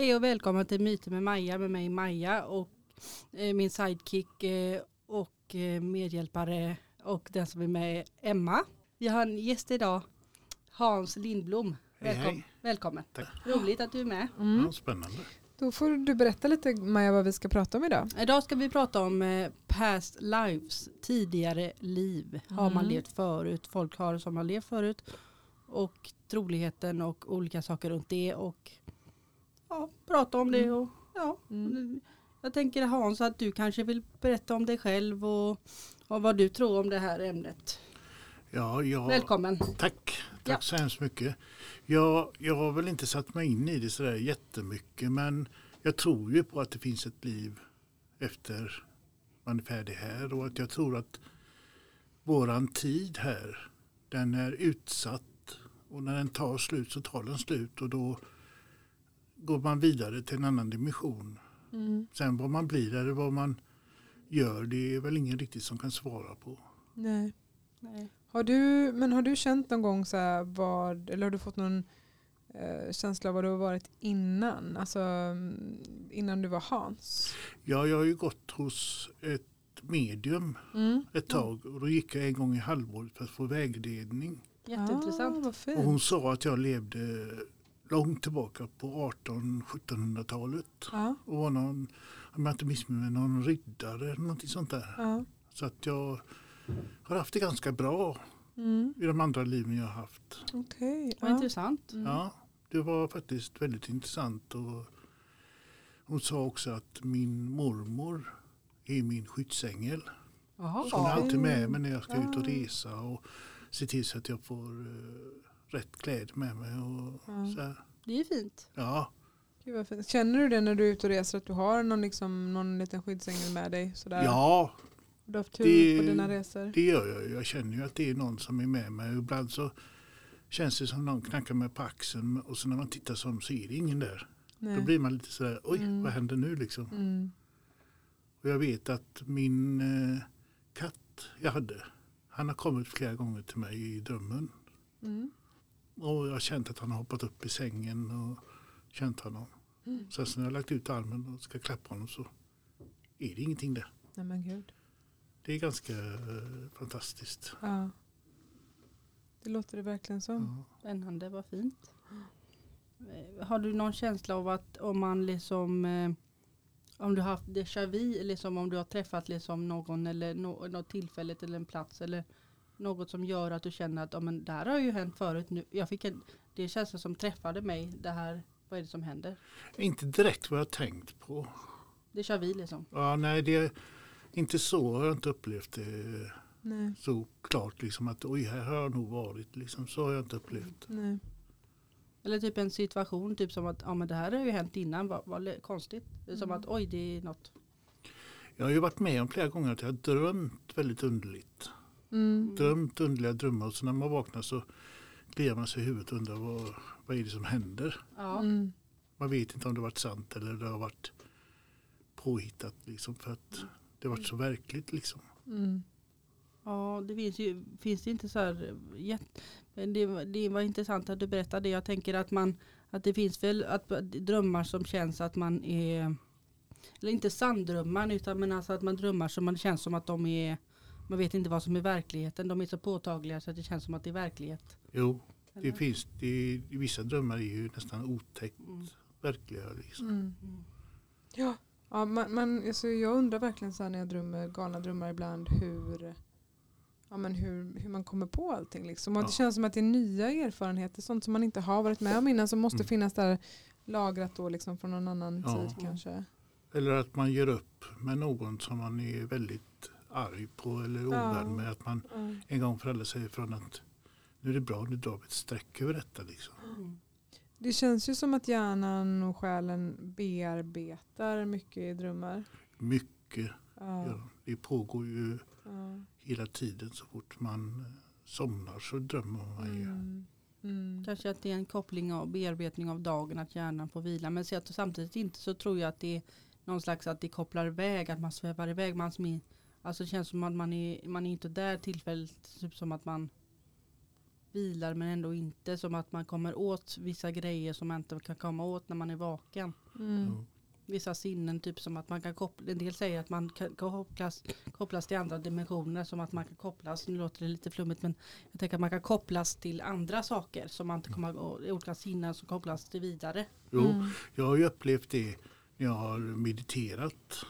Hej och välkommen till Myter med Maja med mig Maja och eh, min sidekick eh, och eh, medhjälpare och den som är med Emma. Vi har en gäst idag, Hans Lindblom. Hej, Välkom hej. Välkommen. Tack. Roligt att du är med. Mm. Ja, spännande. Då får du berätta lite Maja vad vi ska prata om idag. Idag ska vi prata om eh, past lives, tidigare liv. Har man Mm. levt förut, folk har som har levt förut. Och troligheten och olika saker runt det. Och ja, prata om det. Och, ja. Mm. Jag tänker Hans att du kanske vill berätta om dig själv och, och vad du tror om det här ämnet. Ja, jag, Välkommen. Tack, tack Ja. så hemskt mycket. Jag, jag har väl inte satt mig in i det sådär jättemycket men jag tror ju på att det finns ett liv efter man är färdig här och att jag tror att våran tid här den är utsatt och när den tar slut så tar den slut och då går man vidare till en annan dimension. Mm. Sen vad man blir eller vad man gör det är väl ingen riktigt som kan svara på. Nej. Nej. Har du, men har du känt någon gång så här vad, eller har du fått någon eh, känsla av vad du har varit innan? Alltså mm, innan du var Hans? Ja, jag har ju gått hos ett medium Mm. ett tag och då gick jag en gång i halvåret för att få vägledning. Jätteintressant. Ah, vad fint. Och hon sa att jag levde långt tillbaka på 1800-1700-talet Ja, och var någon, om jag inte missminner mig, någon riddare eller någonting sånt där. ja. Så att jag har haft det ganska bra Mm. i de andra liven jag har haft. Okej. Vad ja. intressant. Mm. Ja, det var faktiskt väldigt intressant. Och hon sa också att min mormor är min skyddsängel. Jaha. Så hon är alltid med mig när jag ska ut och resa och se till så att jag får eh, rätt kläder med mig. Och Ja. så här. Det är fint. Ja, Gud, fint. Känner du det när du är ute och reser att du har någon, liksom, någon liten skyddsängel med dig? Sådär? ja, Du har haft tur Det- på dina resor? det gör jag. Jag känner ju att det är någon som är med mig. Ibland så känns det som någon knackar mig på axeln och så när man tittar så är det ingen där. Nej. Då blir man lite sådär, oj Mm. vad händer nu liksom? mm. Och jag vet att min eh, katt jag hade, han har kommit flera gånger till mig i drömmen. Mm. Och jag har känt att han har hoppat upp i sängen och känt honom. Mm. Sen så när jag har lagt ut armen och ska klappa honom så är det ingenting där. Nej men gud. Det är ganska eh, fantastiskt. Ja. Det låter det verkligen som. Ja. Spännande, vad fint. Eh, Har du någon känsla av att om man liksom eh, om du har haft déjà vu, liksom om du har träffat liksom någon eller no, något tillfälle eller en plats eller något som gör att du känner att ja, men det här har ju hänt förut. Nu, jag fick en, det känns som träffade mig. Det här, vad är det som händer? Inte direkt vad jag tänkt på. Déjà vu liksom. Ja, nej, det är inte så har jag inte upplevt det Nej. så klart. Liksom att oj, här har jag nog varit. Liksom, så har jag inte upplevt. Nej. Eller typ en situation, typ som att ja, men det här har ju hänt innan, vad, vad konstigt. Det är som Mm. att oj, det är något. Jag har ju varit med om flera gånger att jag har drömt väldigt underligt. Mm. Drömt underliga drömmar och så när man vaknar så kliar man sig i huvudet och undrar vad, vad är det som händer. Ja. Mm. Man vet inte om det har varit sant eller det har varit påhittat liksom för att det har varit så verkligt liksom. Mm. Ja, det finns ju finns det inte så här jätt, men det, var- det var intressant att du berättade. Jag tänker att man att det finns väl att, drömmar som känns att man är eller inte sanndrömmar utan men alltså att man drömmar som man känns som att de är man vet inte vad som är verkligheten. De är så påtagliga så att det känns som att det är verklighet. Jo, det Eller? finns, det, vissa drömmar är ju nästan otäckt Mm. verkliga. Liksom. Mm. Mm. Ja, ja man, man, alltså jag undrar verkligen så här när jag drömmer galna drömmar ibland hur, ja, men hur, hur man kommer på allting. Liksom. Och Ja. Det känns som att det är nya erfarenheter, sånt som man inte har varit med om innan som måste Mm. finnas där lagrat då liksom från någon annan Ja. tid kanske. Eller att man gör upp med någon som man är väldigt arg på eller ovän med. Att man Ja. en gång för alla säger ifrån att nu är det bra, nu drar vi ett streck över detta. Liksom. Mm. Det känns ju som att hjärnan och själen bearbetar mycket i drömmar. Mycket, Ja, ja, det pågår ju ja. hela tiden. Så fort man eh, somnar så drömmer man ju. Mm. Mm. Kanske att det är en koppling och bearbetning av dagen att hjärnan får vila. Men så att samtidigt inte så tror jag att det är någon slags att det kopplar iväg, att man svävar iväg. Man alltså det känns som att man är, man är inte där tillfälligt, typ som att man vilar men ändå inte. Som att man kommer åt vissa grejer som man inte kan komma åt när man är vaken. Mm. Vissa sinnen, typ som att man kan koppla, en del säger att man kan kopplas, kopplas till andra dimensioner. Som att man kan kopplas, nu låter det lite flummigt men jag tänker att man kan kopplas till andra saker. Som man inte kommer ihåg, olika sinnen som kopplas till vidare. Jo, Mm. jag har ju upplevt det när jag har mediterat.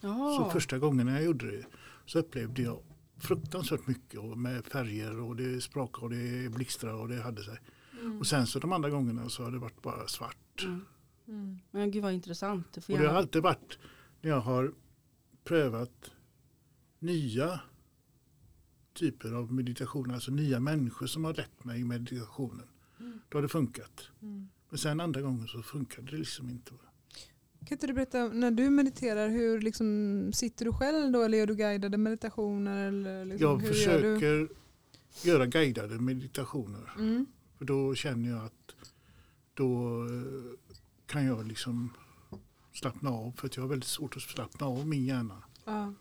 Så Ja, första gången jag gjorde det så upplevde jag fruktansvärt mycket och med färger och det sprakade och det blixtrade och det hade sig. Mm. Och sen så de andra gångerna så har det varit bara svart. mm. Mm. Men gud vad intressant. Det får Och det har alltid varit när jag har prövat nya typer av meditation, alltså nya människor som har lett mig i meditationen. Mm. Då har det funkat. Mm. Men sen andra gången så funkade det liksom inte. Kan inte du berätta, när du mediterar, hur liksom, sitter du själv då eller gör du guidade meditationer? Eller liksom, Jag hur Gör du? försöker göra guidade meditationer. Mm. För då känner jag att då eh, kan jag liksom slappna av. För jag har väldigt svårt att slappna av min hjärna. Ja,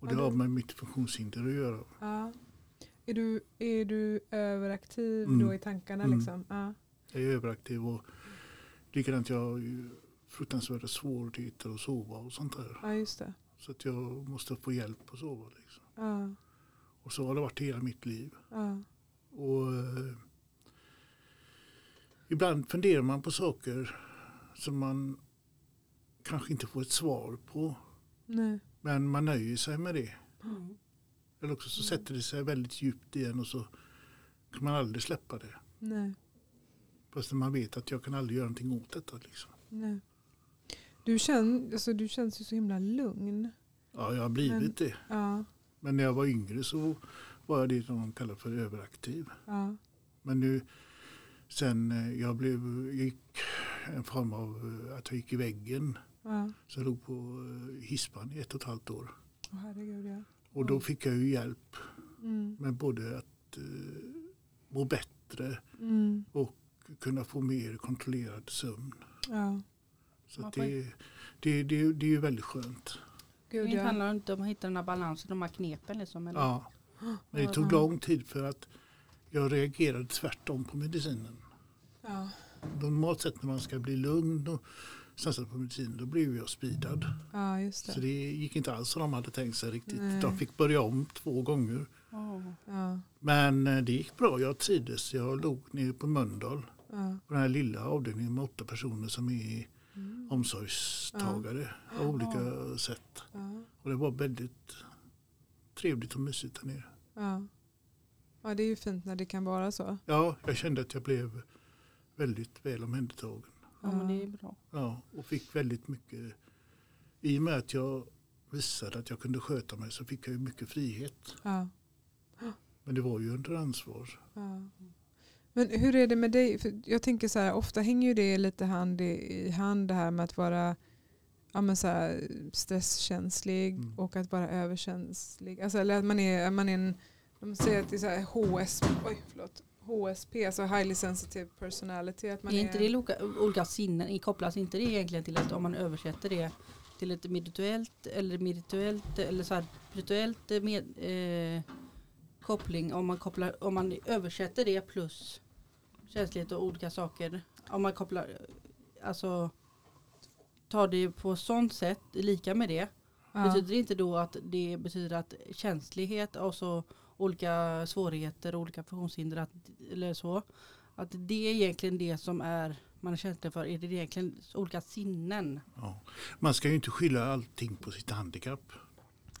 Och det Ja, har med mitt funktionshinder att göra. ja. Är, du, är du överaktiv Mm. då i tankarna? Mm. Liksom? Ja. Jag är överaktiv och likadant jag fruktansvärda svårigheter att sova och sånt där. ja, just det. Så att jag måste få hjälp att sova. Liksom. Ja, Och så har det varit hela mitt liv. ja, Och eh, ibland funderar man på saker som man kanske inte får ett svar på. nej. Men man nöjer sig med det. Mm. Eller också så sätter det sig väldigt djupt i en och så kan man aldrig släppa det. nej. Fast man vet att jag kan aldrig göra någonting åt detta. Liksom. nej. Du, känn, alltså, du känns ju så himla lugn. Ja, jag har blivit Men- det. Ja, Men när jag var yngre så var jag det som de kallar för överaktiv. ja, Men nu sen eh, jag blev, gick en form av eh, att jag gick i väggen. ja. Så jag låg på eh, hispan i ett och ett halvt år. Åh, herregud ja. Och då fick jag ju hjälp Mm. med både att eh, må bättre Mm. och kunna få mer kontrollerad sömn. Ja, Så Ja, det, det, det, det är ju väldigt skönt. gud Det handlar inte om att hitta den här balansen, de här knepen liksom. Eller? Ja. Men det tog lång tid för att jag reagerade tvärtom på medicinen. Ja, Normalt sett när man ska bli lugn och satsar på medicin då blev jag speedad. ja just Så det. det gick inte alls som de hade tänkt sig riktigt. Nej. De fick börja om två gånger. Ja. Ja, Men eh, det gick bra, jag trivdes. Jag låg nere på Mölndal. ja. På den här lilla avdelningen med åtta personer som är. Omsorgstagare av olika sätt. Och det var väldigt trevligt och mysigt där nere. ja. ja, det är ju fint när det kan vara så. Ja, jag kände att jag blev väldigt väl omhändertagen. ja, men det är bra. Ja, och fick väldigt mycket. I och med att jag visade att jag kunde sköta mig så fick jag ju mycket frihet. Ja, Men det var ju under ansvar. ja. Men hur är det med dig? För jag tänker så här, ofta hänger ju det lite hand i, hand det här med att vara ja, men så här, stresskänslig Mm. och att vara överkänslig. Alltså, eller att man är, man är en, de säger att det är så här HS, oj, förlåt, HSP, alltså highly sensitive personality. Att man är är, inte det olika, olika sinnen, kopplas inte det egentligen till att om man översätter det till ett medituellt eller medituellt eller så här virtuellt eh, med, eh, koppling om man, kopplar, om man översätter det plus känslighet och olika saker. Om man kopplar, alltså tar det på sånt sätt, lika med det. ja, Betyder det inte då att det betyder att känslighet och så olika svårigheter och olika funktionshinder att, eller så. Att det är egentligen det som är man är känslig för. Är det egentligen olika sinnen? Ja. Man ska ju inte skylla allting på sitt handikapp.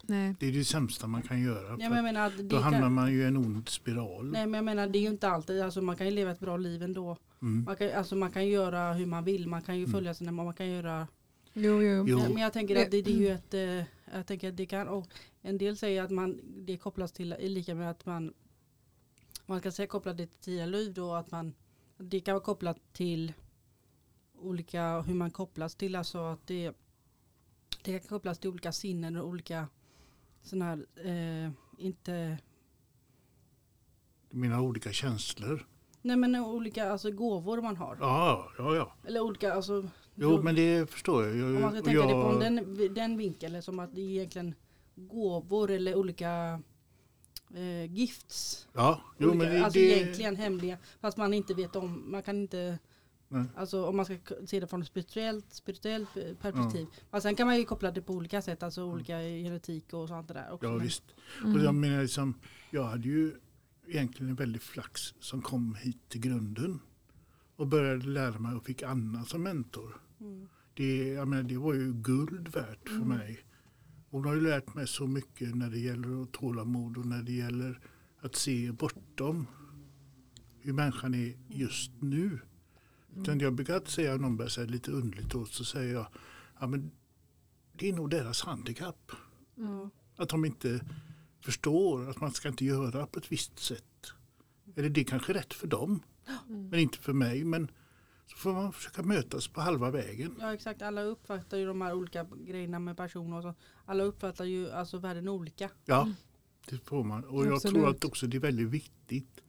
Nej. Det är det sämsta man kan göra. Ja, men menar då hamnar kan, man ju i en ond spiral. nej men jag menar det är ju inte alltid. Alltså man kan ju leva ett bra liv ändå. Mm. Man kan, alltså man kan göra hur man vill. Man kan ju Mm. följa sina man kan göra Jo, jo. Jo. Men jag tänker att det, det är ju ett, eh, jag tänker att det kan, och en del säger att man, det kopplas till, lika med att man, man kan säga koppla det till tidigare liv då, att man, det kan vara kopplat till olika, hur man kopplas till, alltså att det, det kan kopplas till olika sinnen och olika sådana här, eh, inte, Du menar olika känslor? nej men olika alltså gåvor man har. Ja, ja, ja. Eller olika, alltså, Jo, men det förstår jag. jag Om man ska tänka det jag, på den, den vinkeln som att det är egentligen gåvor eller olika eh, gifts. Ja, jo, Olika, men det, alltså det, egentligen hemliga. Fast man inte vet om, man kan inte Nej. Alltså om man ska se det från ett spirituellt, spirituellt eh, perspektiv. Men sen kan man ju koppla det på olika sätt, alltså olika genetik och sånt där också. ja visst. Mm. Och jag menar liksom, jag hade ju egentligen en väldig flax som kom hit till grunden och började lära mig och fick Anna som mentor. Mm. Det, jag menar, det var ju guld värt för Mm. mig. Hon har ju lärt mig så mycket när det gäller att tålamod och när det gäller att se bortom hur människan är just nu. Utan jag brukar alltid säga, om någon börjar säga lite underligt åt så säger jag, ja men det är nog deras handikapp. Ja. Att de inte förstår att man ska inte göra på ett visst sätt. Eller det är kanske rätt för dem, Mm. men inte för mig. Men så får man försöka mötas på halva vägen. ja exakt, alla uppfattar ju de här olika grejerna med personer och så. Alla uppfattar ju alltså världen olika. Ja, det får man. Och jag Absolut. tror att också det är väldigt viktigt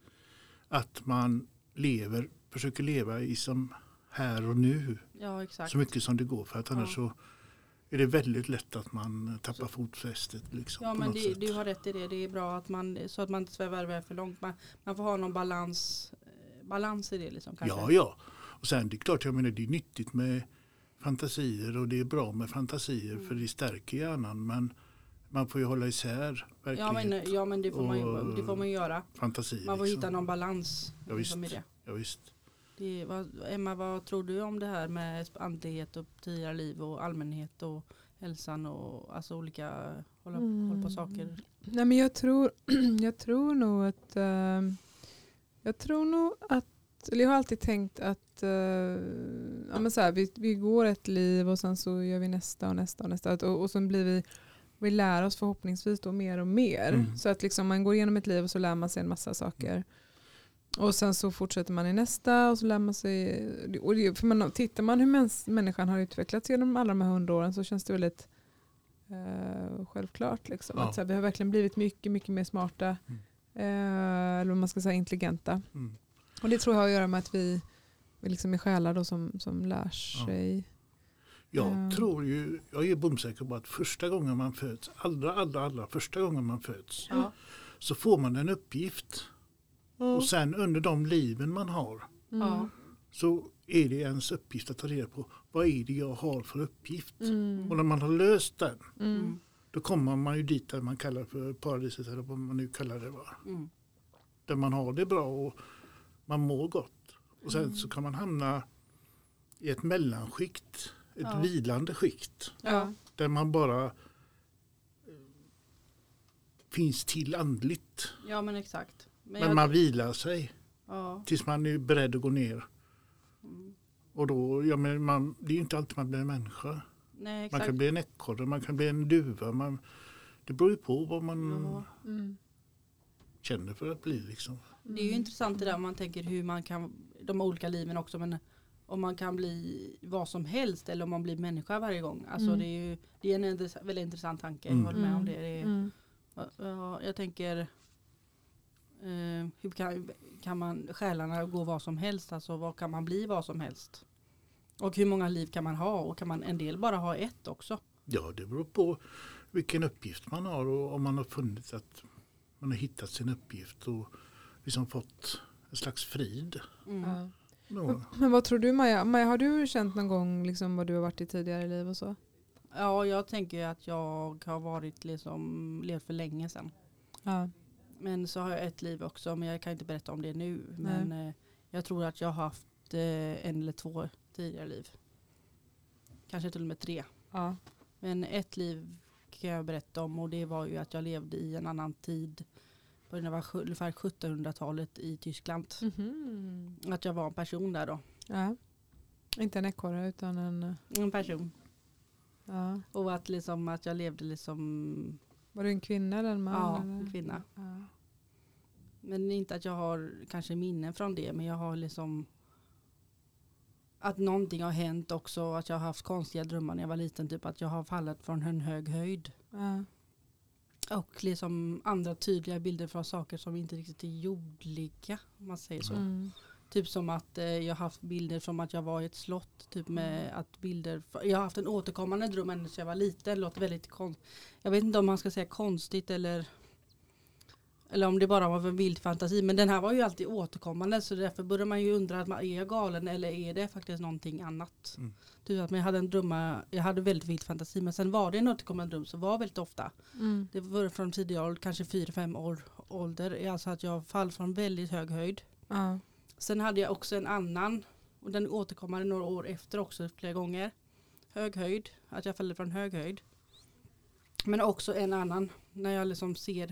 att man lever, försöker leva i som här och nu Ja så mycket som det går. För att annars Ja. så är det väldigt lätt att man tappar fotfästet. Liksom, Ja men det, du har rätt i det. Det är bra att man, så att man inte svävar iväg för långt. Man, man får ha någon balans, eh, balans i det liksom kanske. Ja, ja. Och sen det är klart, jag menar det är nyttigt med fantasier och det är bra med fantasier Mm. för det stärker hjärnan. Men man får ju hålla isär Ja verklighet men, ja men det får, man ju, det får man göra. fantasi. Man får liksom. hitta någon balans. Ja, liksom visst. i det. Ja, visst. Det, vad, Emma, vad tror du om det här med andlighet och tidigare liv och allmänhet och hälsan och alltså olika hålla Mm. koll på saker? Nej men jag tror, jag tror nog att ehm, jag tror nog att, eller jag har alltid tänkt att eh, ja, men så här, vi, vi går ett liv och sen så gör vi nästa och nästa och nästa och, och sen blir vi vi lär oss förhoppningsvis då mer och mer. Mm. Så att liksom man går igenom ett liv och så lär man sig en massa saker. Och sen så fortsätter man i nästa och så lär man sig. Och det, för man, tittar man hur mäns, människan har utvecklats genom alla de här hundra åren så känns det väldigt eh, självklart. Liksom. Ja. Att, så här, vi har verkligen blivit mycket, mycket mer smarta. Mm. Eh, eller vad man ska säga intelligenta. Mm. Och det tror jag har att göra med att vi, vi liksom är själar då som, som lär Ja. sig. Jag Ja. tror ju, jag är bomsäker på att första gången man föds, allra, allra, allra första gången man föds, Ja. så får man en uppgift. Och sen under de liven man har Mm. Så är det ens uppgift att ta reda på vad är det jag har för uppgift. Mm. Och när man har löst den, Mm. Mm. då kommer man ju dit där man kallar för paradiset eller vad man nu kallar det. Va? Mm. Där man har det bra och man mår gott. Och sen Mm. så kan man hamna i ett mellanskikt, ett Ja. vilande skikt. Ja. Där man bara eh, finns till andligt. ja men exakt. Men, Men jag, man vilar sig ja. tills man är beredd att gå ner. Mm. Och då, ja, men man, det är ju inte alltid man blir en människa. Nej Man kan bli en ekorre, man kan bli en duva. Man, det beror ju på vad man Ja. Mm. känner för att bli. Liksom. Det är ju intressant det där om man tänker hur man kan, de olika liven också, men om man kan bli vad som helst eller om man blir människa varje gång. Alltså Mm. det är ju det är en väldigt intressant tanke. Mm. Jag håller med om det. det är, Mm. ja, jag tänker, eh, hur kan, kan man själarna gå vad som helst? Alltså vad kan man bli vad som helst? Och hur många liv kan man ha? Och kan man en del bara ha ett också? Ja, det beror på vilken uppgift man har och om man har funnit att man har hittat sin uppgift och liksom fått en slags frid. Mm. Ja. Ja. Men vad tror du Maja? Maja, har du känt någon gång liksom vad du har varit i tidigare liv och så? Ja, jag tänker att jag har varit liksom, levt för länge sedan. Ja. Men så har jag ett liv också, men jag kan inte berätta om det nu. Men eh, jag tror att jag har haft eh, en eller två tidigare liv. Kanske till och med tre. ja. Men ett liv kan jag berätta om och det var ju att jag levde i en annan tid. På ungefär 1700-talet i Tyskland. Mhm. Att jag var en person där då. ja. Inte en ekorre utan en... eh, En person. Ja. Och att, liksom, att jag levde liksom, Var du en kvinna eller en man? ja, eller? en kvinna. Ja. Men inte att jag har kanske minnen från det, men jag har liksom att någonting har hänt också, att jag har haft konstiga drömmar när jag var liten, typ att jag har fallit från en hög höjd. Ja. Och liksom andra tydliga bilder från saker som inte riktigt är jordliga, om man säger så. Mm. Typ som att eh, jag har haft bilder som att jag var i ett slott, typ med att bilder, jag har haft en återkommande dröm ända sedan jag var liten, det låter väldigt konstigt. Jag vet inte om man ska säga konstigt eller Eller om det bara var en vild fantasi. Men den här var ju alltid återkommande. Så därför börjar man ju undra, att man, är jag galen eller är det faktiskt någonting annat? Mm. Typ att jag hade en drömma, jag hade väldigt vild fantasi. Men sen var det en återkommande dröm som var väldigt ofta. Mm. Det var från tidig ålder, kanske 4-5 år ålder. Alltså att jag fall från väldigt hög höjd. Ja. Sen hade jag också en annan. Och den återkommande några år efter också flera gånger. Hög höjd, att jag faller från hög höjd. Men också en annan när jag liksom ser